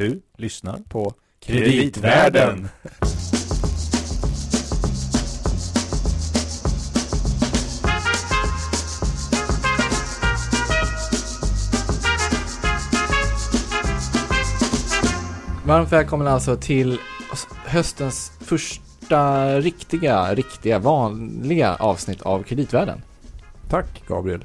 Du lyssnar på Kreditvärlden. Varmt välkommen alltså till höstens första riktiga, riktiga, vanliga avsnitt av Kreditvärlden. Tack Gabriel.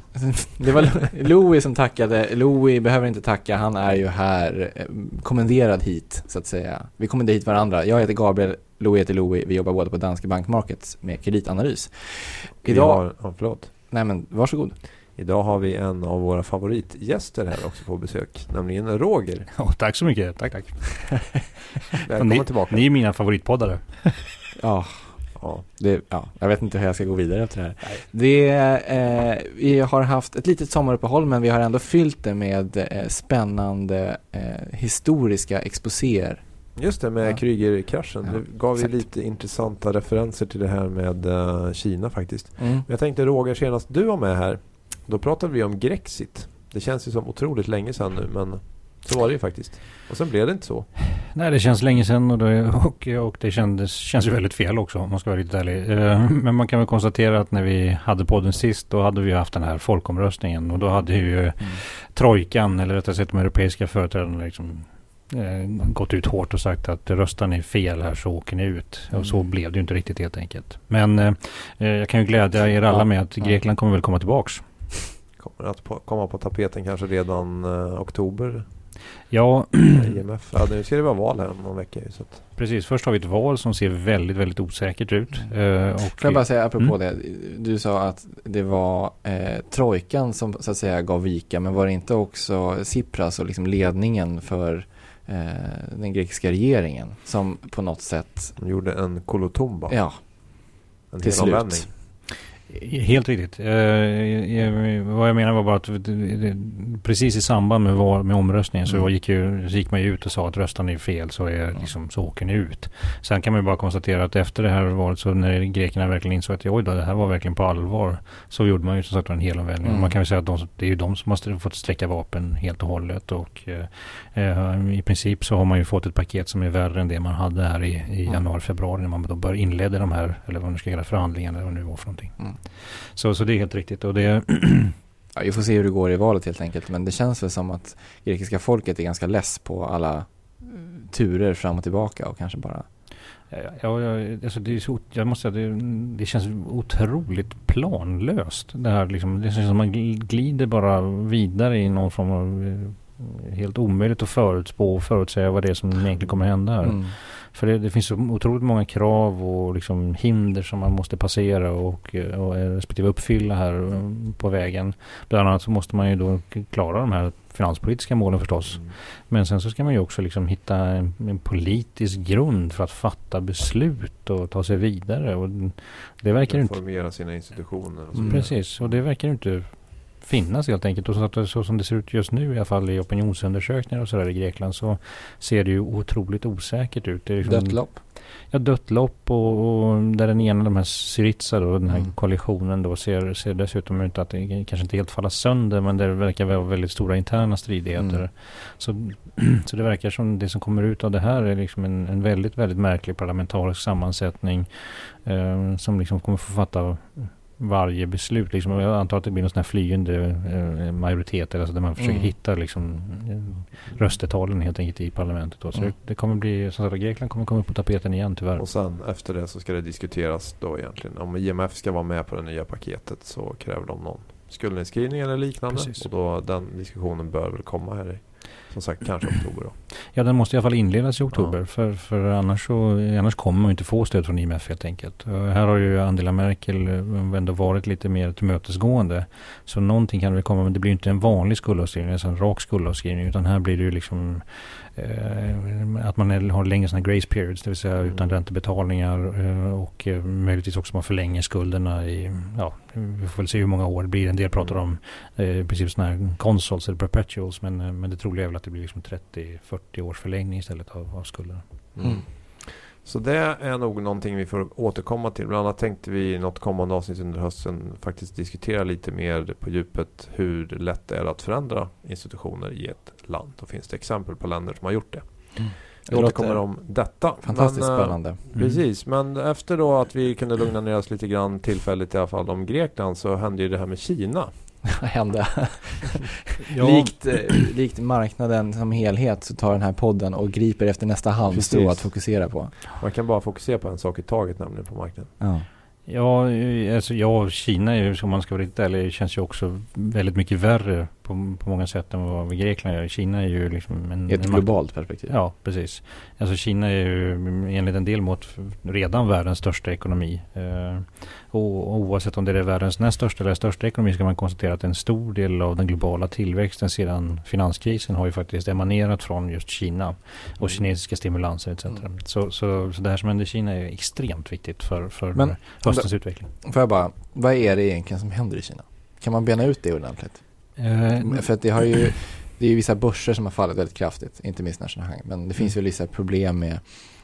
Det var Louis som tackade. Louis behöver inte tacka, han är ju här eh, kommenderad hit så att säga. Vi kommenderar hit varandra. Jag heter Gabriel, Louis heter Louis. Vi jobbar båda på Danske Bank Markets med kreditanalys. Idag, har, ja, förlåt. Nej men varsågod. Idag har vi en av våra favoritgäster här också på besök, nämligen Roger. Ja, tack så mycket, tack tack. Välkommen ni, tillbaka. Ni är mina favoritpoddare. Ja, Ja. det, ja, jag vet inte hur jag ska gå vidare efter det här. Det, eh, vi har haft ett litet sommaruppehåll men vi har ändå fyllt det med eh, spännande eh, historiska exposéer. Just det, med Ja. Krügerkraschen. Ja, det gav ju exakt. lite intressanta referenser till det här med eh, Kina faktiskt. Mm. Jag tänkte Roger, senast du var med här, då pratade vi om Grexit. Det känns ju som otroligt länge sedan nu, men så var det ju faktiskt. Och sen blev det inte så. Nej, det känns länge sedan och det, och, och det kändes, känns ju väldigt fel också om man ska vara riktigt ärlig. Eh, Men man kan väl konstatera att när vi hade podden sist då hade vi haft den här folkomröstningen och då hade ju Mm. trojkan eller rättare sagt de europeiska företrädarna liksom eh, gått ut hårt och sagt att röstar ni fel här så åker ni ut. Och så Mm. blev det ju inte riktigt helt enkelt. Men eh, eh, jag kan ju glädja er alla med att. Grekland kommer väl komma tillbaks. Kommer att på, komma på tapeten kanske redan eh, oktober. Ja, IMF. Ja, nu ska det vara val här om någon vecka så att, Precis, först har vi ett val som ser väldigt, väldigt osäkert ut. Eh, och Får jag bara säga apropå Mm. det. Du sa att det var eh, trojkan som så att säga gav vika. Men var det inte också Tsipras och liksom ledningen för eh, den grekiska regeringen som på något sätt, de gjorde en kolotomba. ja, en till slut. Helt riktigt. Eh, jag, vad jag menar var bara att precis i samband med, val, med omröstningen så, Mm. gick ju, så gick man ju ut och sa att röstar ni fel så, är, liksom, så åker ni ut. Sen kan man ju bara konstatera att efter det här valet så när grekerna verkligen insåg att oj då, det här var verkligen på allvar. Så gjorde man ju som sagt en helomvändning. Mm. Man kan väl säga att de, det är ju de som måste fått sträcka vapen helt och hållet. Och eh, eh, i princip så har man ju fått ett paket som är värre än det man hade här i, i Mm. januari, februari när man då började inledde de här, eller vad man ska kalla förhandlingarna eller vad det nu var för någonting. Mm. Så, så det är helt riktigt. Och det, Ja, vi får se hur det går i valet helt enkelt. Men det känns väl som att grekiska folket är ganska less på alla turer fram och tillbaka och kanske bara ja, ja, alltså det, är så, jag måste säga, det, det känns otroligt planlöst. Det, här, liksom, det känns som man gl- glider bara vidare i någon form av eh, helt omöjligt att förutspå och förutsäga vad det är som egentligen kommer hända här. mm. För det, det finns så otroligt många krav och liksom hinder som man måste passera och, eh, och eh, respektive uppfylla här eh, på vägen. Bland annat så måste man ju då klara de här finanspolitiska målen förstås. Mm. Men sen så ska man ju också liksom hitta en, en politisk grund för att fatta beslut och ta sig vidare. Och det verkar ju inte... Reformera sina institutioner. Och Mm. Precis, och det verkar inte finnas helt enkelt. Och så, att, så som det ser ut just nu i alla fall i opinionsundersökningar och sådär i Grekland så ser det ju otroligt osäkert ut. Det är liksom- dött lopp. Ja, dött lopp och, och där den ena, de här Syriza då, den här Mm. koalitionen då ser, ser dessutom ut att det kanske inte helt falla sönder men det verkar vara väldigt stora interna stridigheter. Mm. Så, så det verkar som det som kommer ut av det här är liksom en, en väldigt, väldigt märklig parlamentarisk sammansättning eh, som liksom kommer få fatta varje beslut. Liksom. Jag antar att det blir någon sån här flygande eh, majoritet alltså där man försöker Mm. hitta liksom, röstetalen helt enkelt i parlamentet. Då. Så Mm. det, det kommer bli, som sagt, Grekland kommer komma upp på tapeten igen tyvärr. Och sen efter det så ska det diskuteras då egentligen. Om IMF ska vara med på det nya paketet så kräver de någon skuldnedskrivning eller liknande. Precis. Och då den diskussionen bör väl komma här i, som sagt, kanske oktober då. Ja, den måste i alla fall inledas i oktober. För, för annars, så, annars kommer man inte få stöd från IMF helt enkelt. Här har ju Angela Merkel eh, ändå varit lite mer tillmötesgående. Så någonting kan väl komma, men det blir inte en vanlig skuldavskrivning, alltså en rak skuldavskrivning. Utan här blir det ju liksom eh, att man har längre sådana grace periods, det vill säga Mm. utan räntebetalningar eh, och eh, möjligtvis också man förlänger skulderna i, ja, vi får väl se hur många år det blir. En del pratar om eh, i princip sådana här consols eller perpetuals, men, eh, men det troliga är väl att det blir liksom 30-40 års förlängning istället av, av skulderna. Mm. Så det är nog någonting vi får återkomma till. Bland annat tänkte vi i något kommande avsnitt under hösten faktiskt diskutera lite mer på djupet hur lätt det är att förändra institutioner i ett land. Och finns det exempel på länder som har gjort det. Vi återkommer om detta. Fantastiskt Men, eh, spännande. Mm. Precis, men efter då att vi kunde lugna ner oss lite grann tillfälligt i alla fall om Grekland så hände ju det här med Kina. Vad hände? Ja. likt, eh, likt marknaden som helhet så tar den här podden och griper efter nästa halmstrå att fokusera på. Man kan bara fokusera på en sak i taget nämligen på marknaden. Ja. Ja, alltså ja, Kina är ju, som man ska vara riktigt ärlig, känns ju också väldigt mycket värre på, på många sätt än vad Grekland gör. Kina är ju liksom en... I ett en globalt perspektiv. Ja, precis. Alltså Kina är ju enligt en del mått redan världens största ekonomi. Eh, och oavsett om det är världens näst största eller största ekonomi så kan man konstatera att en stor del av den globala tillväxten sedan finanskrisen har ju faktiskt emanerat från just Kina och kinesiska stimulanser etc. Mm. Så, så, så det här som händer i Kina är extremt viktigt för, för Men- höstens utveckling. Får jag bara, vad är det egentligen som händer i Kina? Kan man bena ut det ordentligt? Eh, För att det har ju, det är ju vissa börser som har fallit väldigt kraftigt, inte minst Shanghai. Men det finns väl vissa problem med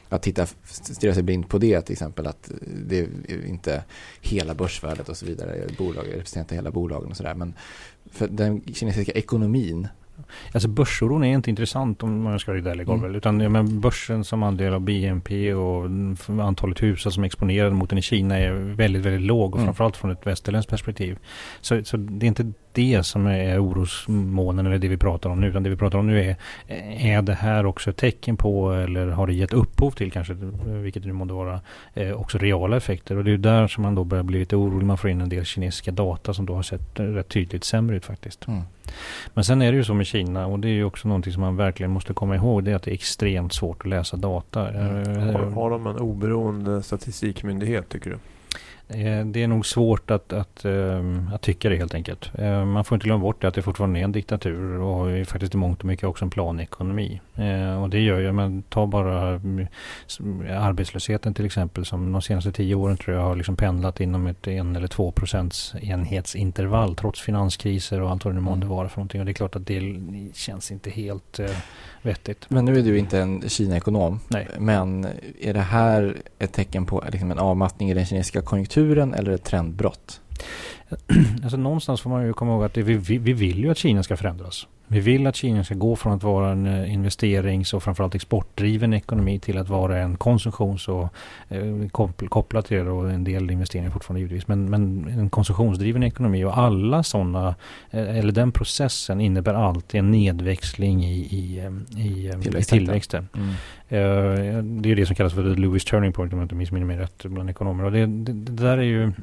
att titta, stirra sig blind på det till exempel. Att det är inte hela börsvärdet och så vidare. Bolag representerar inte hela bolagen och sådär. Men för den kinesiska ekonomin. Alltså börsoron är inte intressant om man ska vara ärlig Mm. mm. Utan ja, men börsen som andel av BNP och antalet hushåll som är exponerade mot den i Kina är väldigt, väldigt låg. Och Mm. framförallt från ett västerländskt perspektiv. Så, så det är inte det som är orosmånen eller det vi pratar om nu. Utan det vi pratar om nu är, är det här också ett tecken på eller har det gett upphov till kanske, vilket det nu måste vara, eh, också reala effekter. Och det är där som man då börjar bli lite orolig. Man får in en del kinesiska data som då har sett rätt tydligt sämre ut faktiskt. Mm. Men sen är det ju så med Kina och det är ju också någonting som man verkligen måste komma ihåg. Det är att det är extremt svårt att läsa data. Mm. Eh, Har, har de en oberoende statistikmyndighet tycker du? Eh, Det är nog svårt att, att, ehm, att tycka det helt enkelt. Eh, Man får inte glömma bort det att det fortfarande är en diktatur och faktiskt i mångt och mycket också en planekonomi. Eh, Och det gör ju, men ta bara arbetslösheten till exempel som de senaste tio åren tror jag har liksom pendlat inom ett en eller två procents enhetsintervall trots finanskriser och allt vad det nu månde Mm. vara för någonting. Och det är klart att det känns inte helt vettigt. Men nu är du inte en Kina-ekonom. Men är det här ett tecken på liksom en avmattning i den kinesiska konjunkturen eller ett trendbrott? Alltså någonstans får man ju komma ihåg att det, vi, vi, vi vill ju att Kina ska förändras. Vi vill att Kina ska gå från att vara en eh, investerings och framförallt exportdriven ekonomi till att vara en konsumtions och eh, koppl- kopplat till det och en del investeringar fortfarande givetvis. Men, men en konsumtionsdriven ekonomi och alla sådana, eh, eller den processen innebär alltid en nedväxling i, i, eh, i, eh, i tillväxten. Eh, Det är ju det som kallas för the Lewis turning point om jag inte missminner mig rätt bland ekonomer. Och det, det, det där är ju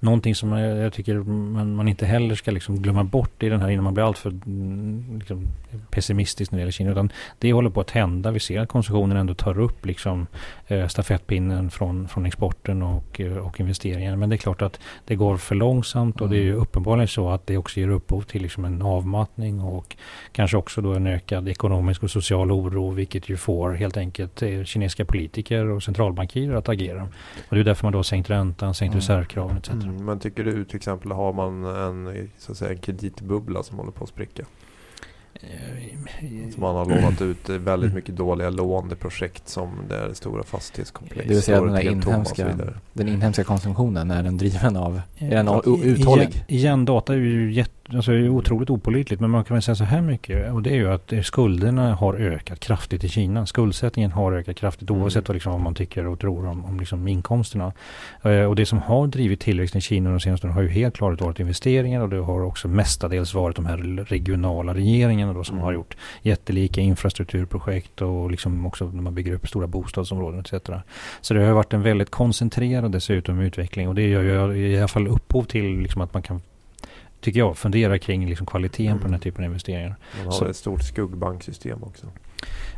någonting som jag, tycker man, man inte heller ska liksom glömma bort i den här innan man blir alltför mm, liksom, pessimistisk när det gäller Kina. Utan det håller på att hända. Vi ser att konsumtionen ändå tar upp liksom, eh, stafettpinnen från, från exporten och, eh, och investeringar. Men det är klart att det går för långsamt och det är ju uppenbarligen så att det också ger upphov till liksom en avmattning och kanske också då en ökad ekonomisk och social oro vilket ju får helt enkelt eh, kinesiska politiker och centralbankirer att agera. Och det är därför man då har sänkt räntan, sänkt Mm. reservkraven etc. Mm, men tycker du till exempel har man en, så att säga, en kreditbubbla som håller på att spricka? Som man har lånat ut väldigt mycket dåliga låneprojekt som det är stora fastighetskomplex. Det vill säga den där inhemska-. Den inhemska konsumtionen, är den driven av, är den uthållig? Igen, igen, data är ju jätte, alltså är otroligt opolitligt. Men man kan väl säga så här mycket. Och det är ju att skulderna har ökat kraftigt i Kina. Skuldsättningen har ökat kraftigt Mm. oavsett vad, liksom, vad man tycker och tror om, om liksom inkomsterna. Eh, och det som har drivit tillväxten i Kina de senaste åren har ju helt klart varit investeringar. Och det har också mestadels varit de här regionala regeringarna då, som Mm. har gjort jättelika infrastrukturprojekt och liksom också när man bygger upp stora bostadsområden etc. Så det har varit en väldigt koncentrerad dessutom utveckling och det gör ju i alla fall upphov till liksom att man kan tycker jag, fundera kring liksom kvaliteten på den här typen av investeringar. Man har Så- ett stort skuggbanksystem också.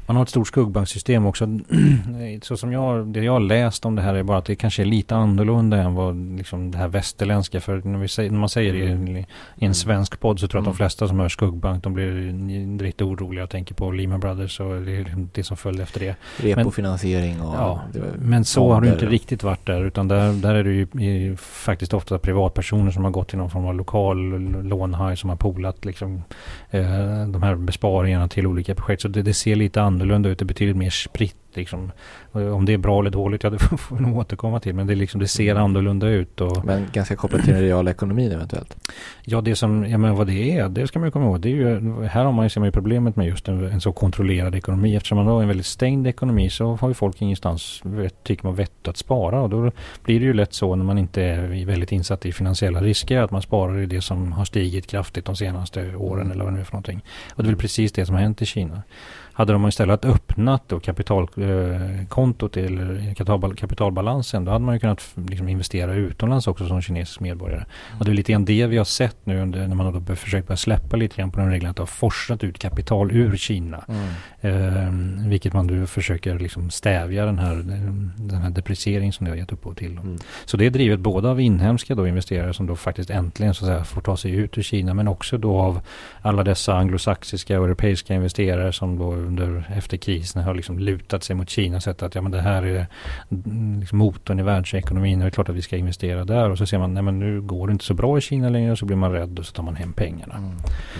Man har ett stort skuggbanksystem också. Så som jag, det jag har läst om det här är bara att det kanske är lite annorlunda än vad liksom det här västerländska. För när, vi säger, när man säger det i en, i en svensk podd så tror jag att Mm. de flesta som hör skuggbank de blir lite oroliga och tänker på Lehman Brothers och det, liksom det som följde efter det. Repofinansiering och... Ja, men så har det inte riktigt varit där. Utan där, där är det ju i, faktiskt ofta privatpersoner som har gått till någon form av lokal lånhaj som har polat liksom, eh, de här besparingarna till olika projekt. Så det, det ser lite annorlunda ut. Det är betydligt mer spritt Liksom, om det är bra eller dåligt, ja det får vi nog återkomma till. Men det, liksom, det ser annorlunda ut. Och, men ganska kopplat till den reala ekonomin eventuellt? Ja, det som, ja men vad det är, det ska man ju komma ihåg. Det är ju, här har man ju, ser man ju problemet med just en, en så kontrollerad ekonomi. Eftersom man har en väldigt stängd ekonomi så har ju folk ingenstans, tycker man, vett att spara. Och då blir det ju lätt så när man inte är väldigt insatt i finansiella risker att man sparar i det som har stigit kraftigt de senaste åren eller vad det nu är för någonting. Och det är väl precis det som har hänt i Kina. Hade de istället öppnat då kapitalkontot eh, eller kapital, kapitalbalansen då hade man ju kunnat liksom investera utomlands också som kinesisk medborgare. Mm. Och det är lite grann det vi har sett nu under, när man har försökt börja släppa lite grann på den regeln att det har forsat ut kapital ur Kina. Mm. Eh, vilket man nu försöker liksom stävja den här, den här depreciering som det har gett upphov till. Mm. Så det är drivet både av inhemska då investerare som då faktiskt äntligen så att säga, får ta sig ut ur Kina men också då av alla dessa anglosaxiska och europeiska investerare som då under, efter krisen har liksom lutat sig mot Kina och sett att ja, men det här är liksom motorn i världsekonomin och det är klart att vi ska investera där. Och så ser man nej men nu går det inte så bra i Kina längre och så blir man rädd och så tar man hem pengarna. Mm.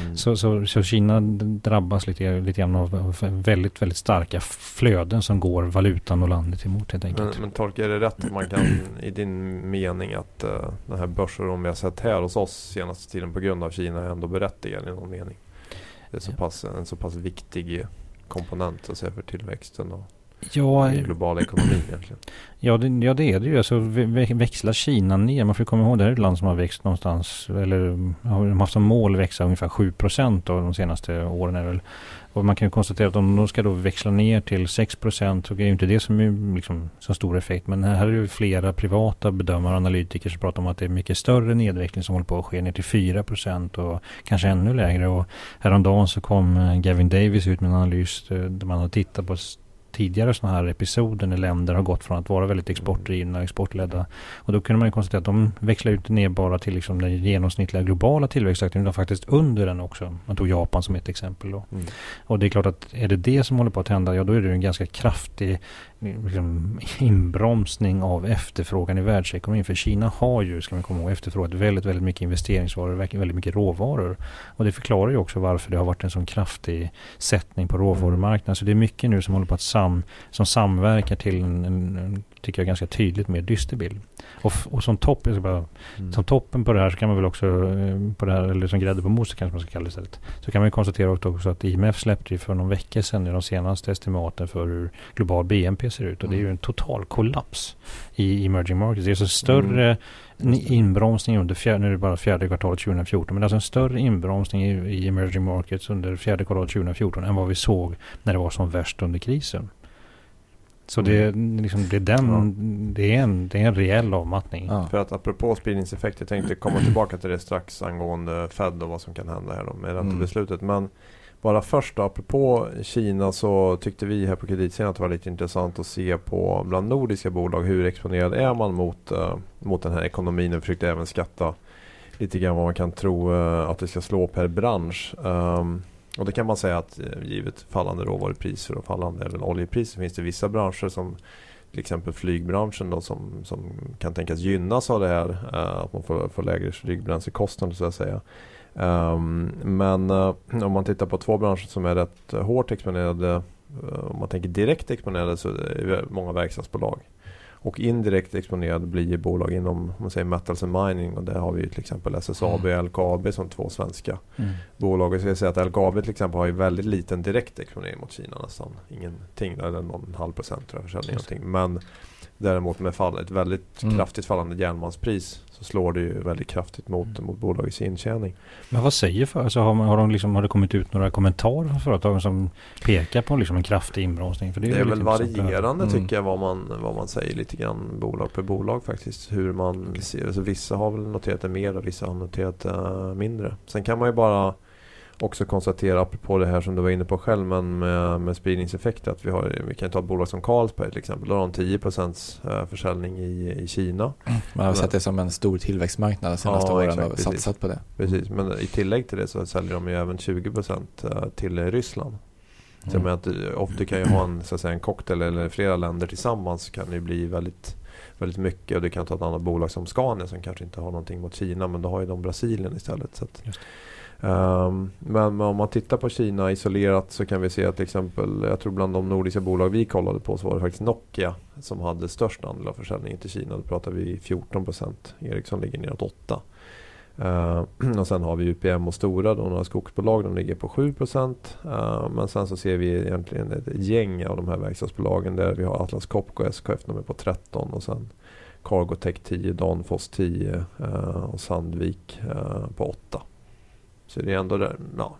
Mm. Så, så, så, Kina drabbas lite, lite grann av väldigt, väldigt starka flöden som går valutan och landet emot helt enkelt. Men, men tolkar det rätt att man kan i din mening att uh, den här börsen vi har sett här hos oss senaste tiden på grund av Kina är ändå berättigad i någon mening? Det är så pass, en så pass viktig komponent så att säga, för tillväxten och ja, den globala ekonomin egentligen. Ja det, ja, det är det ju. Alltså, växlar Kina ner? Man får komma ihåg det här är ett land som har växt någonstans, eller har haft som mål att växa ungefär 7 procent de senaste åren. Är väl. Och man kan ju konstatera att om de ska då växla ner till 6 procent så är det inte det som är liksom så stor effekt. Men här är det flera privata bedömare och analytiker som pratar om att det är mycket större nedveckling som håller på att ske ner till 4 procent och kanske ännu lägre. Och häromdagen så kom eh, Gavin Davis ut med en analys eh, där man har tittat på tidigare sådana här episoder när länder har gått från att vara väldigt exportdrivna och exportledda. Och då kunde man ju konstatera att de växlar ut ner bara till liksom den genomsnittliga globala tillväxtakten utan faktiskt under den också. Man tog Japan som ett exempel då. Mm. Och det är klart att är det det som håller på att hända, ja då är det en ganska kraftig liksom, inbromsning av efterfrågan i världsekonomin. För Kina har ju, ska man komma ihåg, efterfrågat väldigt, väldigt mycket investeringsvaror, väldigt mycket råvaror. Och det förklarar ju också varför det har varit en sån kraftig sättning på råvarumarknaden. Så det är mycket nu som håller på att sam, som samverkar till en, en, tycker jag, ganska tydligt mer dyster bild. Och, och som, topp, bara, mm. som toppen på det här så kan man väl också, eh, på det här, eller som grädde på moset kanske man ska kalla det istället. Så kan man konstatera också att IMF släppte ju för någon vecka sedan de senaste estimaten för hur global BNP ser ut. Och mm. det är ju mm. en total kollaps i emerging markets. Det är så större mm. inbromsning under fjärde, nu är det bara fjärde kvartalet 2014, men det är alltså en större inbromsning i, i emerging markets under fjärde kvartalet 2014 än vad vi såg när det var som värst under krisen. Så det, mm. liksom, det, är den, ja. det, är en, det är en rejäl avmattning. Ja. För att apropå spridningseffekt, jag tänkte komma tillbaka till det strax angående Fed och vad som kan hända här då med räntebeslutet. Mm. Men bara först då, apropå Kina så tyckte vi här på kreditsidan att det var lite intressant att se på bland nordiska bolag hur exponerad är man mot, uh, mot den här ekonomin och försökte även skatta lite grann vad man kan tro uh, att det ska slå per bransch. Um, och det kan man säga att eh, givet fallande råvarupriser och fallande även oljepriser finns det vissa branscher som till exempel flygbranschen då, som, som kan tänkas gynnas av det här. Eh, att man får, får lägre flygbränslekostnader så att säga. Um, men uh, om man tittar på två branscher som är rätt hårt exponerade. Uh, om man tänker direkt exponerade så är det många verkstadsbolag. Och indirekt exponerad blir bolag inom man säger metals and mining och där har vi till exempel SSAB och mm. LKAB som två svenska mm. bolag. Jag ska säga att LKAB till exempel har ju väldigt liten direkt exponering mot Kina nästan. Ingenting, eller någon halv procent tror jag försäljning. Men Däremot med fall, ett väldigt mm. kraftigt fallande järnmalmspris så slår det ju väldigt kraftigt mot, mm. mot bolagets intjäning. Men vad säger för, alltså har, har, de liksom, har det kommit ut några kommentarer från företagen som pekar på liksom en kraftig inbromsning? För det är, det är väl varierande mm. tycker jag vad man, vad man säger lite grann bolag per bolag faktiskt. Hur man ser, alltså vissa har väl noterat det mer och vissa har noterat det mindre. Sen kan man ju bara också konstatera, apropå det här som du var inne på själv, men med, med spridningseffekter, att vi, har, vi kan ta ett bolag som Carlsberg till exempel. Då har de 10 eh, försäljning i, i Kina. Mm. Man har sett det som en stor tillväxtmarknad de senaste ja, åren exakt, och satsat på det. Precis, men i tillägg till det så säljer de ju även 20 eh, till Ryssland. Mm. Så att du kan ju ha en, så att säga, en cocktail eller flera länder tillsammans så kan det bli väldigt väldigt mycket och du kan ta ett annat bolag som Scania som kanske inte har någonting mot Kina men då har ju de Brasilien istället. Så Um, men, men, om man tittar på Kina isolerat så kan vi se att till exempel, jag tror bland de nordiska bolag vi kollade på så var det faktiskt Nokia som hade störst andel av försäljningen till Kina. Då pratar vi 14 procent. Ericsson ligger neråt 8. Uh, ehm, och sen har vi UPM och Stora, då, några skogsbolag, de ligger på 7 procent. Uh, men sen så ser vi egentligen ett gäng av de här verkstadsbolagen där vi har Atlas Copco och SKF, de är på 13 och sen Cargotech 10, Danfoss 10 uh, och Sandvik uh, på 8. Så det är ändå där, ja,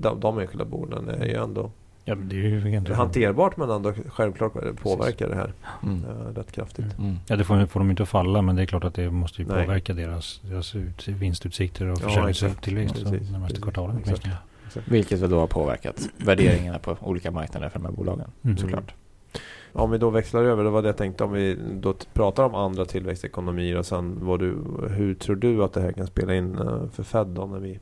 de, de enskilda bolagen är ju ändå Ja, det är ju egentligen... hanterbart men ändå självklart påverkar det här mm. äh, rätt kraftigt. Mm. Ja, det får, får de inte att falla men det är klart att det måste ju Nej. påverka deras, deras ut, vinstutsikter och försäljningstillväxt ja, de närmaste kvartalen. Exakt. Exakt. Vilket väl då har påverkat värderingarna på olika marknader för de här bolagen mm. såklart. Om vi då växlar över, det var det jag tänkte om vi då pratar om andra tillväxtekonomier och sen vad du, hur tror du att det här kan spela in eh, för Fed då när vi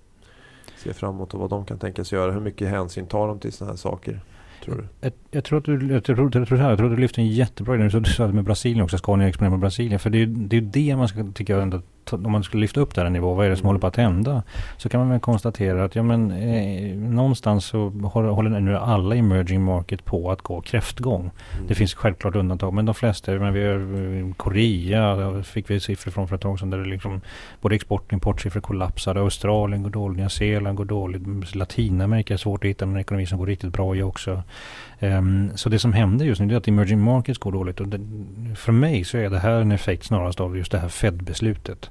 ser framåt och vad de kan tänkas göra. Hur mycket hänsyn tar de till sådana här saker? Tror du? Jag, jag, tror att du, jag, tror, jag, tror, jag tror att du lyfter en jättebra idé. Du sa med Brasilien också. Scania exponerar med Brasilien? För det är ju det, är det man ska, tycker jag, ändå om man skulle lyfta upp det här nivå, vad är det som mm. håller på att hända? Så kan man väl konstatera att ja, men, eh, någonstans så håller nu alla emerging market på att gå kräftgång. Mm. Det finns självklart undantag, men de flesta, men vi har eh, Korea, fick vi siffror från för ett tag sedan, där det liksom både export och importsiffror kollapsade. Australien går dåligt, Nya Zeeland går dåligt, Latinamerika är svårt att hitta en ekonomi som går riktigt bra i också. Um, så det som händer just nu är att emerging markets går dåligt. Och det, för mig så är det här en effekt snarast av just det här Fed-beslutet.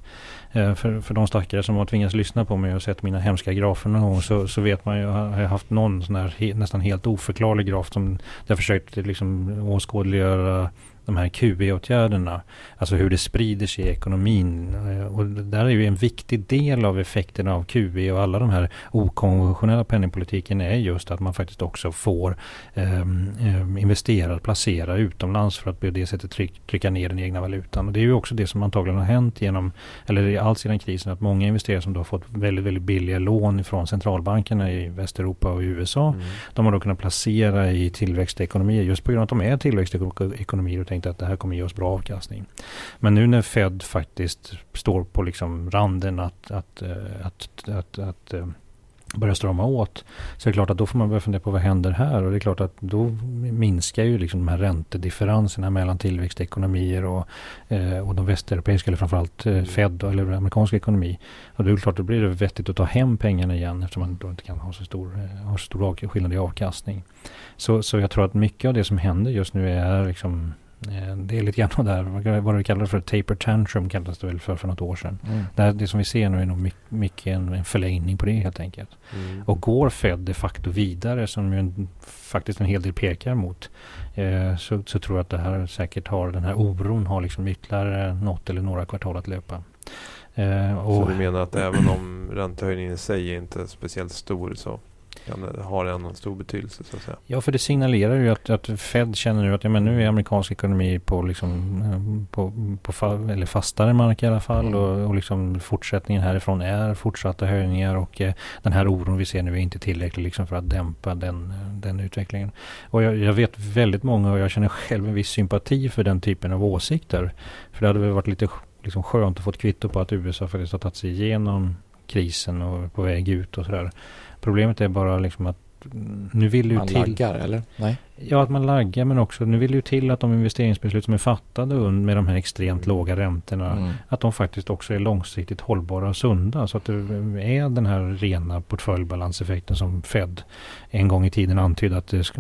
Uh, för, för de stackare som har tvingats lyssna på mig och sett mina hemska grafer någon gång så, så vet man ju, har jag haft någon sån här he, nästan helt oförklarlig graf som jag försökt liksom åskådliggöra de här QE-åtgärderna. Alltså hur det sprider sig i ekonomin. Eh, och det där är ju en viktig del av effekterna av QE och alla de här okonventionella penningpolitiken är just att man faktiskt också får eh, investera, placera utomlands för att på det sättet tryck, trycka ner den egna valutan. Och det är ju också det som antagligen har hänt genom, eller allt sedan krisen, att många investerare som då har fått väldigt, väldigt billiga lån från centralbankerna i Västeuropa och i USA, mm. de har då kunnat placera i tillväxtekonomier just på grund av att de är tillväxtekonomier och tänkte att det här kommer ge oss bra avkastning. Men nu när Fed faktiskt står på liksom randen att, att, eh, att, att, att, eh, börja strama åt. Så är det klart att då får man börja fundera på vad händer här? Och det är klart att då minskar ju liksom de här räntedifferenserna mellan tillväxtekonomier och, eh, och de västeuropeiska eller framförallt eh, Fed eller amerikansk ekonomi. Och det är klart då blir det vettigt att ta hem pengarna igen eftersom man då inte kan ha så stor, eh, ha så stor skillnad i avkastning. Så, så jag tror att mycket av det som händer just nu är liksom det är lite grann där, vad du kallar för taper tantrum kallades det väl för, för något år sedan. Mm. Det, det som vi ser nu är nog mycket, en, en förlängning på det helt enkelt. Mm. Och går Fed de facto vidare, som ju en, faktiskt en hel del pekar mot, eh, så, så tror jag att det här säkert har, den här oron har liksom ytterligare något eller några kvartal att löpa. Eh, så du menar att även om räntehöjningen i sig är inte speciellt stor så kan ha en stor betydelse så att säga. Ja, för det signalerar ju att, att Fed känner nu att ja, men nu är amerikansk ekonomi på, liksom, eh, på, på fa, eller fastare mark i alla fall mm. och, och liksom fortsättningen härifrån är fortsatta höjningar och eh, den här oron vi ser nu är inte tillräcklig liksom för att dämpa den, den utvecklingen. Och jag, jag, vet väldigt många och jag känner själv en viss sympati för den typen av åsikter. För det hade väl varit lite liksom skönt att få ett kvitto på att USA faktiskt har tagit sig igenom krisen och på väg ut och sådär. Problemet är bara liksom att nu vill ju man till... Man laggar eller? Nej? Ja, att man laggar men också nu vill ju till att de investeringsbeslut som är fattade med de här extremt mm. låga räntorna mm. att de faktiskt också är långsiktigt hållbara och sunda. Så att det är den här rena portföljbalanseffekten som Fed en gång i tiden antydde att det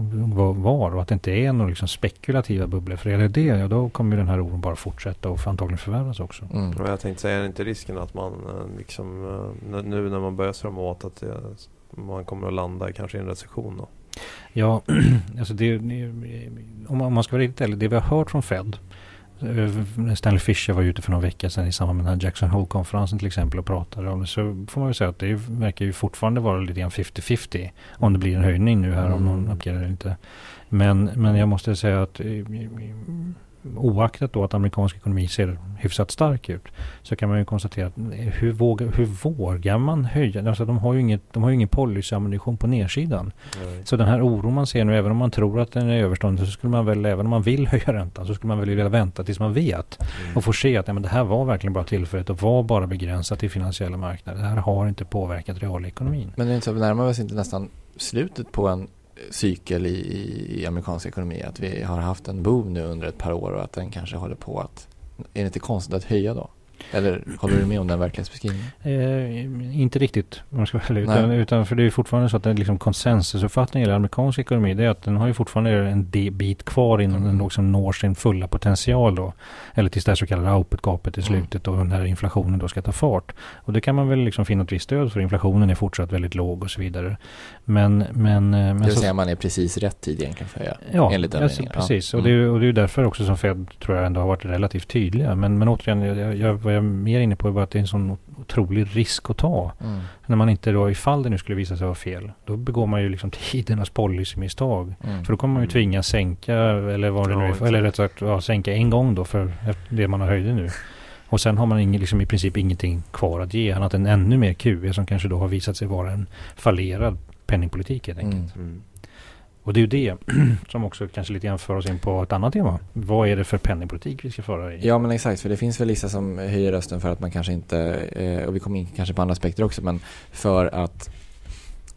var och att det inte är några liksom spekulativa bubblor. För är det det, ja, då kommer den här oron bara fortsätta och antagligen förvärras också. Mm. Jag tänkte säga, är det inte risken att man eh, liksom, eh, nu när man börjar strömma åt att det man kommer att landa kanske i en recession då? Ja, alltså det, om man ska vara riktigt ärlig, det vi har hört från Fed eh, Stanley Fischer var ute för några veckor sedan i samband med den här Jackson Hole-konferensen till exempel och pratade om det. Så får man väl säga att det verkar ju fortfarande vara lite grann 50-50 om det blir en höjning nu här, mm. om någon uppger det eller inte. Men, men jag måste säga att oaktat då att amerikansk ekonomi ser hyfsat stark ut så kan man ju konstatera att hur vågar, hur vågar man höja? Alltså de har ju inget, de har ju ingen policyammunition på nedsidan. Nej. Så den här oron man ser nu, även om man tror att den är överstående så skulle man väl, även om man vill höja räntan så skulle man väl vilja vänta tills man vet Mm. och får se att ja, men det här var verkligen bara tillfälligt och var bara begränsat till finansiella marknader. Det här har inte påverkat realekonomin. Men det är inte så, vi närmar oss inte nästan slutet på en cykel i, i, amerikansk ekonomi? Att vi har haft en boom nu under ett par år och att den kanske håller på att... Är det inte konstigt att höja då? Eller håller du med om den verklighetsbeskrivningen? Eh, inte riktigt, om jag ska. Nej. Utan, utan för det är fortfarande så att är liksom konsensusuppfattningen i amerikansk ekonomi det är att den har ju fortfarande en bit kvar innan den liksom når sin fulla potential då. Eller tills det här så kallade output-gapet i Mm. slutet och när inflationen då ska ta fart. Och det kan man väl liksom finna ett visst stöd för. Inflationen är fortsatt väldigt låg och så vidare. Men, men, eh, men Det vill så- säga man är precis rätt tid egentligen för att höja. Ja, enligt den ja, meningen. Ja. precis. Och, Mm. det, är- och det är ju därför också som Fed tror jag ändå har varit relativt tydliga. Men, men återigen, jag, jag, vad jag är mer inne på är bara att det är en sån otrolig risk att ta. Mm. När man inte då, ifall det nu skulle visa sig vara fel, då begår man ju liksom tidernas policymisstag. Mm. För då kommer man ju Mm. tvingas sänka, eller vad det Ja, nu är, exakt. eller rätt sagt ja, sänka en gång då för det man har höjt nu. Och sen har man ingen, liksom i princip ingenting kvar att ge annat än ännu mer QE som kanske då har visat sig vara en fallerad penningpolitik helt enkelt. Mm. Och det är ju det som också kanske lite grann för oss in på ett annat tema. Vad är det för penningpolitik vi ska föra i? Ja men exakt, för det finns väl vissa som höjer rösten för att man kanske inte, eh, och vi kommer in kanske på andra aspekter också, men för att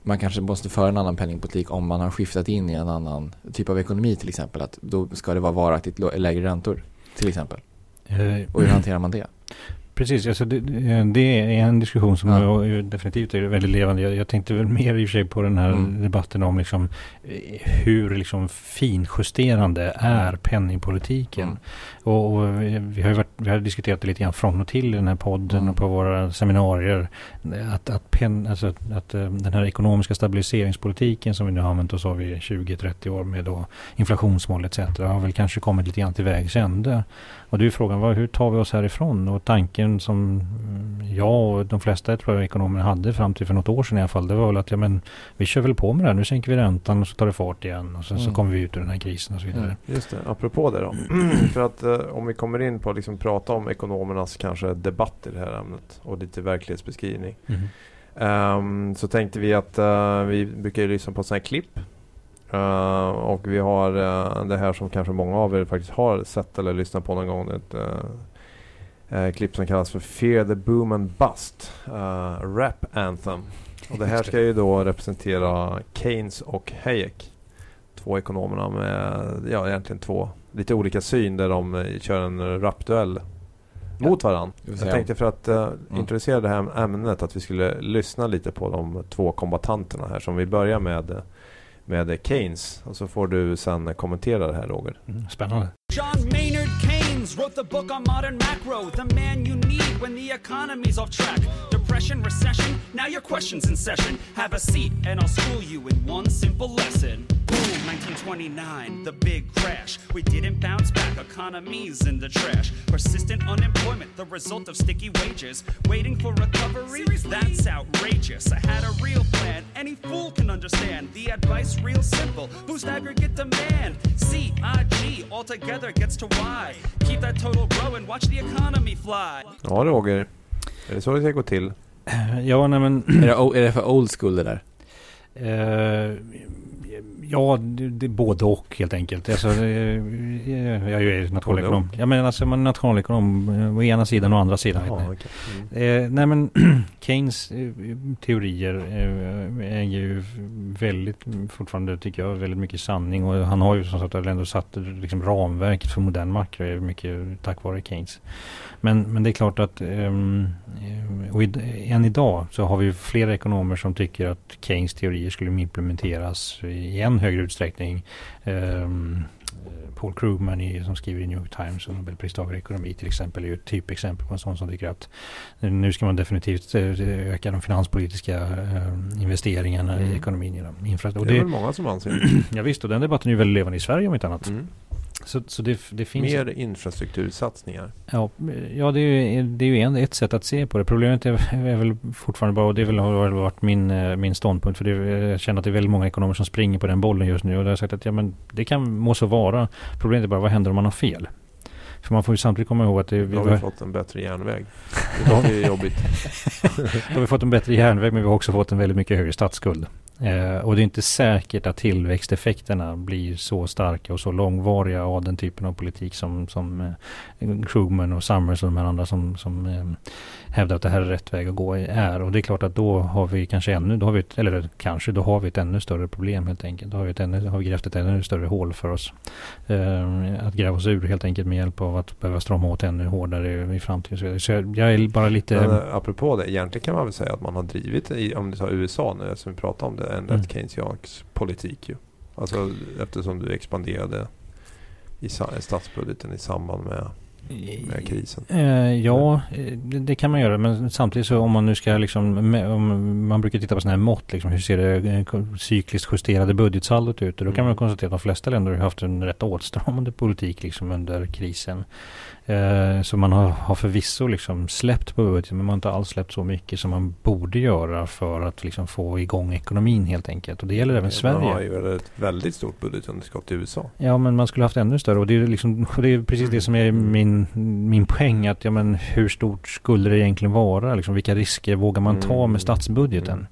man kanske måste föra en annan penningpolitik om man har skiftat in i en annan typ av ekonomi till exempel. Att då ska det vara varaktigt lägre räntor till exempel. Eh, Och hur hanterar man det? Precis, alltså det, det är en diskussion som Ja. är definitivt är väldigt levande. Jag, jag tänkte väl mer i och för sig på den här Mm. debatten om liksom, eh, hur liksom finjusterande är penningpolitiken. Mm. Och, och vi, har ju varit, vi har diskuterat det lite grann från och till i den här podden Mm. och på våra seminarier. Att, att, pen, alltså att, att eh, den här ekonomiska stabiliseringspolitiken som vi nu har använt oss av i 20-30 år med då inflationsmål etc. har väl kanske kommit lite grann till vägs ände. Och det är frågan, vad, hur tar vi oss härifrån? Och tanken som mm, jag och de flesta tror jag, ekonomer hade fram till för något år sedan i alla fall, det var väl att ja, men, vi kör väl på med det här. Nu sänker vi räntan och så tar det fart igen och sen så Mm. kommer vi ut ur den här krisen och så vidare. Mm. Just det, apropå det då. För att eh, om vi kommer in på att liksom prata om ekonomernas kanske debatt i det här ämnet och lite verklighetsbeskrivning. Mhm. Ehm, så tänkte vi att eh, vi brukar ju lyssna på sådana här klipp. Eh, och vi har eh, det här som kanske många av er faktiskt har sett eller lyssnat på någon gång. Ett eh, klipp som kallas för Fear the Boom and Bust. rap Anthem. Och det här ska ju då representera Keynes och Hayek. Två ekonomerna med, ja egentligen två lite olika syn där de kör en rapduell mot varandra. Jag tänkte för att uh, Mm. introducera det här ämnet att vi skulle lyssna lite på de två kombatanterna här som vi börjar med med Keynes och så får du sen kommentera det här Roger. Mm, Spännande. John Maynard Keynes wrote the book on modern macro, the man you need when the economy's off track. Depression, recession, now your question's in session. Have a seat and I'll school you in one simple lesson. Boom, 1929, the big crash. We didn't bounce back, economies in the trash. Persistent unemployment, the result of sticky wages. Waiting for recovery, that's outrageous. I had a real plan, any fool can understand. The advice real simple, boost aggregate demand. C-I-G altogether gets to Y. Keep that total growing, watch the economy fly. Ja Roger, är det så det ska gå till? Ja, nej men Är det, är det för old school det där? Eh, ja, det, det både och helt enkelt. Alltså, eh, jag är ju nationalekonom. Ja, men alltså man är nationalekonom eh, å ena sidan och å andra sidan. Jaha, okej. Mm. Eh, nej men Keynes eh, teorier eh, är ju väldigt, fortfarande tycker jag, väldigt mycket sanning. Och han har ju som sagt ändå satt liksom, ramverket för modern makro, mycket tack vare Keynes. Men, men det är klart att ehm, eh, och i, än idag så har vi flera ekonomer som tycker att Keynes teorier skulle implementeras i än högre utsträckning. Ehm, Paul Krugman i, som skriver i New York Times och Nobelpristagare i ekonomi till exempel är ju ett typexempel på en sån som tycker att nu ska man definitivt eh, öka de finanspolitiska eh, investeringarna Mm. i ekonomin genom Det infrastruktur. är Och väl det, många som anser ja, visst, och den debatten är ju väldigt levande i Sverige om inte annat. mm. Så, så det, det finns... Mer infrastruktursatsningar. Ja, ja det är ju, det är ju en, ett sätt att se på det. Problemet är, är väl fortfarande bara, och det väl, har väl varit min, eh, min ståndpunkt, för det, jag känner att det är väldigt många ekonomer som springer på den bollen just nu. Och jag har sagt att ja, men det kan må så vara. Problemet är bara, vad händer om man har fel? För man får ju samtidigt komma ihåg att det... Då har vi fått en bättre järnväg. Det är jobbigt. Då har vi fått en bättre järnväg men vi har också fått en väldigt mycket högre statsskuld. Eh, och det är inte säkert att tillväxteffekterna blir så starka och så långvariga av den typen av politik som, som eh, Krugman och Summers och de här andra som, som eh, hävdar att det här är rätt väg att gå är. Och det är klart att då har vi kanske ännu, då har vi ett, eller kanske, då har vi ett ännu större problem helt enkelt. Då har vi, ett ännu, har vi grävt ett ännu större hål för oss. Eh, att gräva oss ur helt enkelt med hjälp av att behöva strama åt ännu hårdare i framtiden. Så jag, jag är bara lite... Men, eh, apropå det, egentligen kan man väl säga att man har drivit, i, om du tar USA nu, som vi pratar om det, en mm. rätt keynesiansk politik ju. Alltså eftersom du expanderade i statsbudgeten i samband med med krisen? Eh, ja, eh, det, kan man göra. Men samtidigt så om man nu ska liksom, om man brukar titta på sådana här mått, liksom, hur ser det eh, cykliskt justerade budgetsaldot ut? Och då kan man mm. konstatera att de flesta länder har haft en rätt åtstramande politik liksom under krisen. Eh, så man har, har förvisso liksom släppt på budgeten men man har inte alls släppt så mycket som man borde göra för att liksom få igång ekonomin helt enkelt. Och det gäller även Sverige. Man har ju ett väldigt stort budgetunderskott i USA. Ja men man skulle haft ännu större och det är, liksom, det är precis det som är min, min poäng. Att, ja, men hur stort skulle det egentligen vara? Liksom, vilka risker vågar man ta med mm. statsbudgeten? Mm.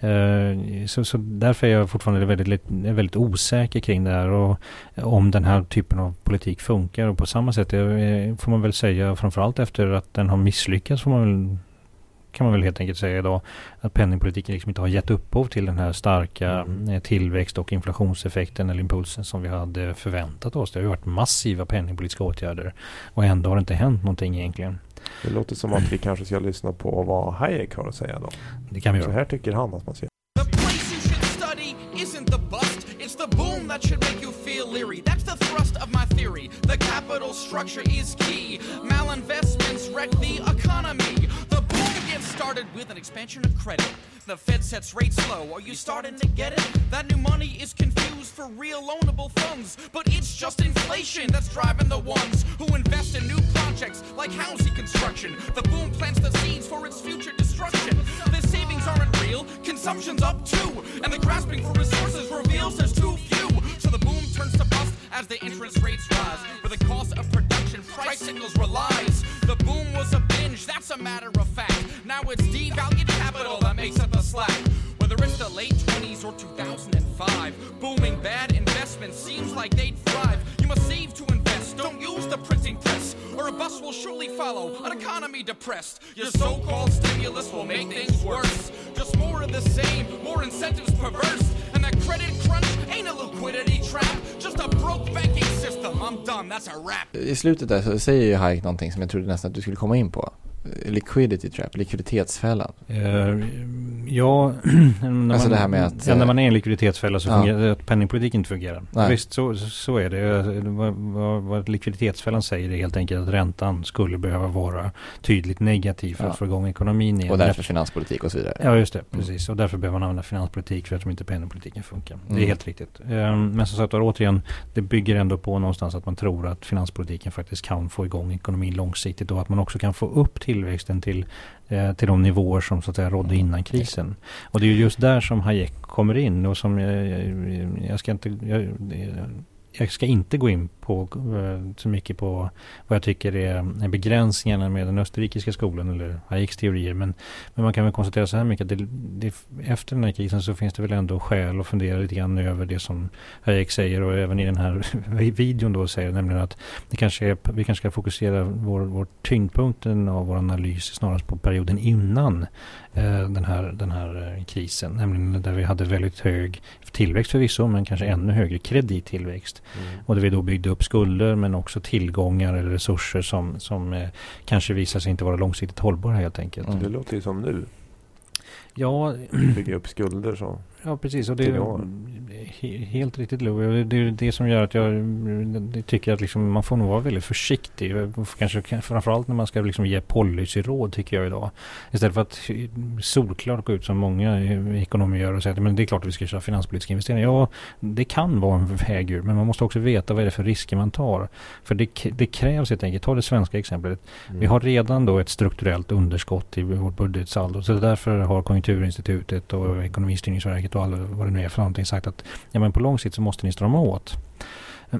Eh, så, så därför är jag fortfarande väldigt, väldigt osäker kring det här och om den här typen av politik funkar. Och på samma sätt eh, får man väl säga, framförallt efter att den har misslyckats, får man väl kan man väl helt enkelt säga idag att penningpolitiken liksom inte har gett upphov till den här starka mm. Eh, tillväxt och inflationseffekten eller impulsen som vi hade förväntat oss. Det har ju varit massiva penningpolitiska åtgärder och ändå har det inte hänt någonting egentligen. Det låter som att vi kanske ska lyssna på vad Hayek har att säga då. Det kan vi göra. Så här tycker han att man ser. that should make you feel leery. That's the thrust of my theory. The capital structure is key. Malinvestments wreck the started with an expansion of credit. The Fed sets rates low. Are you starting to get it? That new money is confused for real loanable funds. But it's just inflation that's driving the ones who invest in new projects like housing construction. The boom plants the seeds for its future destruction. The savings aren't real, consumption's up too. And the grasping for resources reveals there's too few. So the boom turns to bust as the interest rates rise. For the cost of production price signals relies. The boom was a binge, that's a matter of fact. Now it's devalued capital that makes up the slack. Whether it's the late 20s or 2005, booming bad investments seems like they'd thrive. You must save to invest, don't use the printing press, or a bust will surely follow. An economy depressed, your so called stimulus will make things worse. Just more of the same, more incentives perverse, a credit crunch ain't a liquidity trap, just a broke banking system. I'm done, that's a wrap. I slutet där så säger ju Hayek någonting som jag trodde nästan att du skulle komma in på. Liquidity trap, likviditetsfällan. Uh, ja, när, alltså man, det här med att, ja, när man är i en likviditetsfälla så ja. fungerar att penningpolitiken inte fungerar. Nej. Visst, så, så är det. Vad, vad, vad likviditetsfällan säger är helt enkelt att räntan skulle behöva vara tydligt negativ för ja. att få igång ekonomin igen. Och därför finanspolitik och så vidare. Ja, just det. Mm. Precis. Och därför behöver man använda finanspolitik för att inte penningpolitiken funkar. Mm. Det är mm. helt riktigt. Um, men som sagt var, återigen, det bygger ändå på någonstans att man tror att finanspolitiken faktiskt kan få igång ekonomin långsiktigt och att man också kan få upp till tillväxten till, eh, till de nivåer som så att säga rådde innan krisen. Och det är just där som Hayek kommer in och som jag, jag, jag ska inte jag, jag ska inte gå in på eh, så mycket på vad jag tycker är begränsningarna med den österrikiska skolan eller Hayeks teorier. Men, men man kan väl konstatera så här mycket att det, det, efter den här krisen så finns det väl ändå skäl att fundera lite grann över det som Hayek säger och även i den här videon då säger nämligen att det kanske är, vi kanske ska fokusera vår, vår tyngdpunkten av vår analys snarast på perioden innan den, här, den här eh, krisen. Nämligen där vi hade väldigt hög tillväxt förvisso men kanske ännu högre kredittillväxt. Mm. Och där vi då byggde upp skulder men också tillgångar eller resurser som, som eh, kanske visar sig inte vara långsiktigt hållbara helt enkelt. Mm. Det låter ju som nu. Ja. Bygga upp skulder så. Ja, precis. Och det är helt riktigt Lou. Det är det som gör att jag tycker att liksom man får nog vara väldigt försiktig. Kanske framförallt när man ska liksom ge policyråd tycker jag idag. Istället för att solklart gå ut som många ekonomer gör och säga att det är klart att vi ska köra finanspolitiska investeringar. Ja, det kan vara en väg ur. Men man måste också veta vad är det för risker man tar. För det, det krävs helt enkelt. Ta det svenska exemplet. Mm. Vi har redan då ett strukturellt underskott i vårt budgetsaldo. Så därför har Konjunkturinstitutet och Ekonomistyrningsverket och alla, vad det nu är för någonting sagt att ja, men på lång sikt så måste ni strama åt.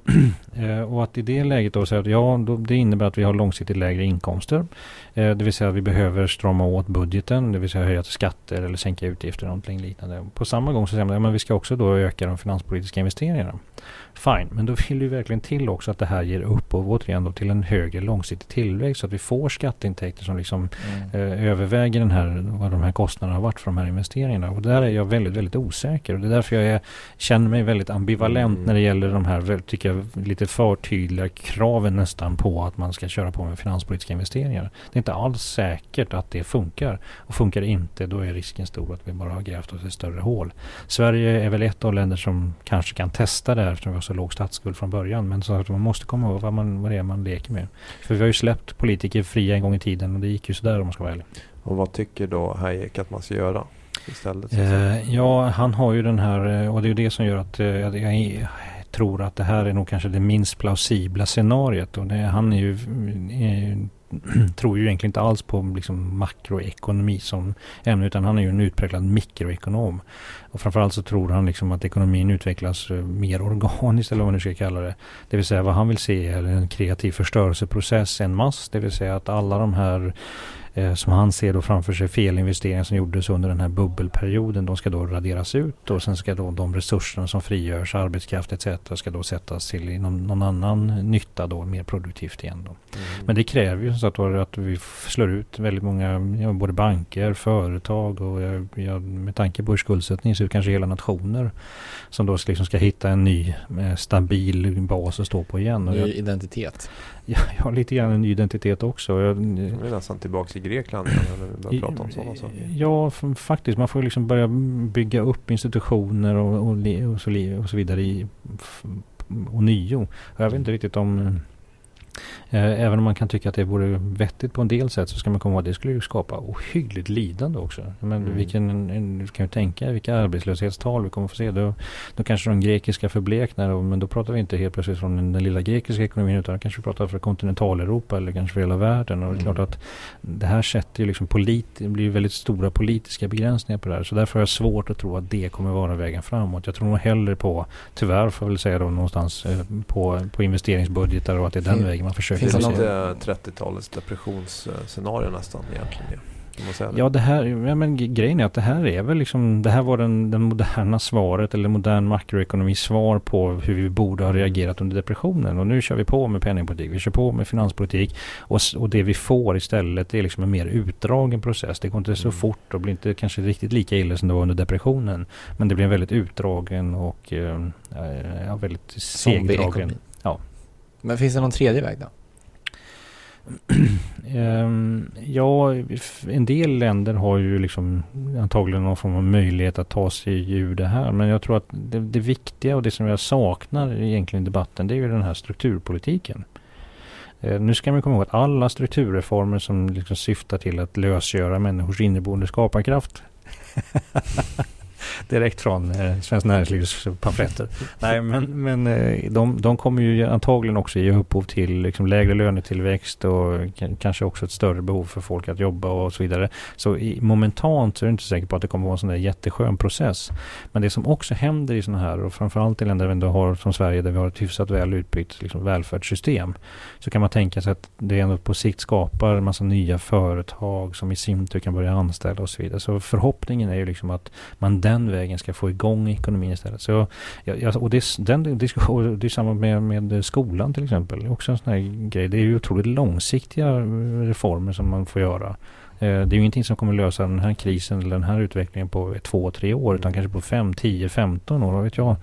Eh, och att i det läget då säga att ja, då, det innebär att vi har långsiktigt lägre inkomster. Eh, det vill säga att vi behöver strama åt budgeten, det vill säga höja skatter eller sänka utgifter eller någonting liknande. På samma gång så säger man att ja, vi ska också då öka de finanspolitiska investeringarna. Fine, men då vill vi verkligen till också att det här ger upphov återigen då till en högre långsiktig tillväxt så att vi får skatteintäkter som liksom mm. eh, överväger den här, vad de här kostnaderna har varit för de här investeringarna. Och där är jag väldigt, väldigt osäker. Och det är därför jag är, känner mig väldigt ambivalent mm. när det gäller de här, tycker jag, lite för tydliga kraven nästan på att man ska köra på med finanspolitiska investeringar. Det är inte alls säkert att det funkar. Och funkar det inte, då är risken stor att vi bara har grävt oss ett större hål. Sverige är väl ett av länder som kanske kan testa det här eftersom vi har så låg statsskuld från början. Men så att man måste komma ihåg vad, man, vad det är man leker med. För vi har ju släppt politiker fria en gång i tiden och det gick ju sådär om man ska vara ärlig. Och vad tycker då Hayek att man ska göra? Istället, eh, ja, han har ju den här eh, och det är ju det som gör att eh, jag tror att det här är nog kanske det minst plausibla scenariet. Och det, han är ju eh, tror ju egentligen inte alls på liksom makroekonomi som ämne utan han är ju en utpräglad mikroekonom. Och framförallt så tror han liksom att ekonomin utvecklas eh, mer organiskt eller vad man nu ska kalla det. Det vill säga vad han vill se är en kreativ förstörelseprocess en mass. Det vill säga att alla de här som han ser då framför sig felinvesteringar som gjordes under den här bubbelperioden. De ska då raderas ut och sen ska då de resurserna som frigörs, arbetskraft etc. ska då sättas till inom någon annan nytta då, mer produktivt igen då. Mm. Men det kräver ju så att, att vi slår ut väldigt många, både banker, företag och ja, med tanke på hur skuldsättningen ser ut, kanske hela nationer som då liksom ska hitta en ny eh, stabil bas att stå på igen. Ny identitet. Ja, jag har lite grann en ny identitet också. Jag, jag är nästan tillbaka i Grekland när vi börjar prata om sådana saker. Ja, faktiskt. Man får liksom börja bygga upp institutioner och, och, och, så, och så vidare i, och nio. Jag vet inte riktigt om även om man kan tycka att det vore vettigt på en del sätt så ska man komma ihåg att det skulle ju skapa ohyggligt lidande också. Men mm. vilken, en, kan ju tänka vilka arbetslöshetstal vi kommer få se. Då, då kanske de grekiska förbleknar men då pratar vi inte helt plötsligt från den, den lilla grekiska ekonomin utan kanske vi pratar för kontinentaleuropa eller kanske för hela världen. Och det är klart mm. att det här sätter ju liksom polit, det blir väldigt stora politiska begränsningar på det här. Så därför har jag svårt att tro att det kommer vara vägen framåt. Jag tror nog hellre på, tyvärr får jag väl säga då någonstans, eh, på, på investeringsbudgetar och att det är den mm. vägen man försöker Finns det lite 30-talets depressionsscenario nästan egentligen? Ja, det här, ja, men grejen är att det här är väl liksom, det här var den, den moderna svaret eller modern makroekonomi svar på hur vi borde ha reagerat under depressionen. Och nu kör vi på med penningpolitik, vi kör på med finanspolitik och, och det vi får istället är liksom en mer utdragen process. Det går inte så mm. fort och blir inte kanske riktigt lika illa som det var under depressionen. Men det blir en väldigt utdragen och eh, ja, väldigt segdragen. Ja. Men finns det någon tredje väg då? Ehm, ja, en del länder har ju liksom antagligen någon form av möjlighet att ta sig ur det här. Men jag tror att det, det viktiga och det som jag saknar egentligen i debatten det är ju den här strukturpolitiken. Ehm, nu ska man komma ihåg att alla strukturreformer som liksom syftar till att lösgöra människors inneboende skaparkraft direkt från eh, Svenskt Näringslivs pamfletter. Nej, men, men eh, de, de kommer ju antagligen också ge upphov till liksom, lägre lönetillväxt och kanske också ett större behov för folk att jobba och så vidare. Så i, momentant så är du inte säker på att det kommer vara en sån där jätteskön process. Men det som också händer i sådana här och framförallt i länder vi ändå har som Sverige där vi har ett hyfsat väl utbyggt liksom, välfärdssystem så kan man tänka sig att det ändå på sikt skapar en massa nya företag som i sin tur kan börja anställa och så vidare. Så förhoppningen är ju liksom att man den vägen ska få igång ekonomin istället. Så jag, och det, den diskussion, det är samma med, med skolan till exempel. Också en sån här grej. Det är ju otroligt långsiktiga eh, reformer som man får göra. Eh, det är ju ingenting som kommer lösa den här krisen eller den här utvecklingen på två, tre år utan kanske på fem, tio, femton år, vad vet jag.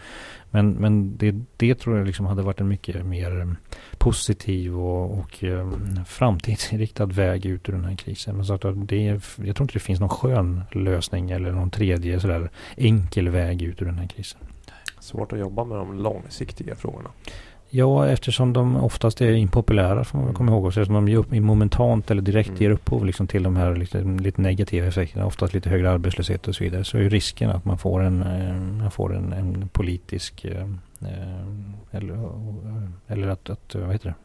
Men, men det, det tror jag liksom hade varit en mycket mer positiv och, och um, framtidsinriktad väg ut ur den här krisen. Men så att det, jag tror inte det finns någon skön lösning eller någon tredje sådär enkel väg ut ur den här krisen. Svårt att jobba med de långsiktiga frågorna. Ja, eftersom de oftast är impopulära får man komma ihåg. Eftersom de ger momentant eller direkt mm. ger upphov liksom till de här lite, lite negativa effekterna. Oftast lite högre arbetslöshet och så vidare. Så är risken att man får en, eh, man får en, en politisk eh, eh, eller, eller att, att vad heter det?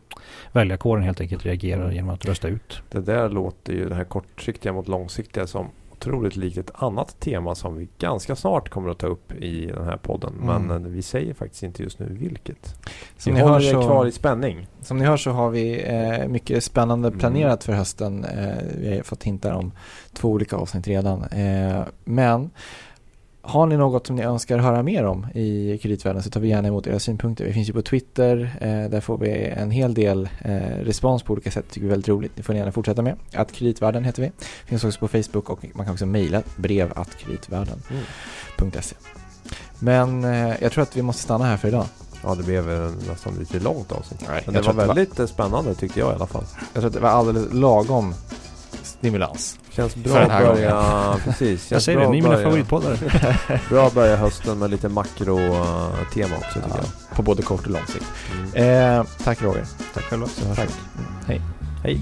väljarkåren helt enkelt reagerar genom att rösta ut. Det där låter ju det här kortsiktiga mot långsiktiga som otroligt likt ett annat tema som vi ganska snart kommer att ta upp i den här podden. Mm. Men eh, vi säger faktiskt inte just nu vilket. Som vi ni, hör håller er kvar så, i spänning. som ni hör så har vi eh, mycket spännande Mm. planerat för hösten. Eh, vi har fått hintar om två olika avsnitt redan. Eh, men har ni något som ni önskar höra mer om i kreditvärlden så tar vi gärna emot era synpunkter. Vi finns ju på Twitter, eh, där får vi en hel del eh, respons på olika sätt. tycker vi är väldigt roligt. Det får ni gärna fortsätta med. Att kreditvärlden heter vi. Finns också på Facebook och man kan också mejla brev att kreditvärlden.se. Men eh, jag tror att vi måste stanna här för idag. Ja, det blev nästan lite långt avsnitt. Men det var att det var- väldigt spännande tyckte jag i alla fall. Jag tror att det var alldeles lagom stimulans. Känns För bra den att här börja... Precis. Jag Känns säger bra det, ni är mina favoritpoddare. Bra att börja hösten med lite makro-tema också tycker Ja, på både kort och lång sikt. jag. Mm. Eh, tack Roger. Tack själva. Tack. Mm, hej. Hej.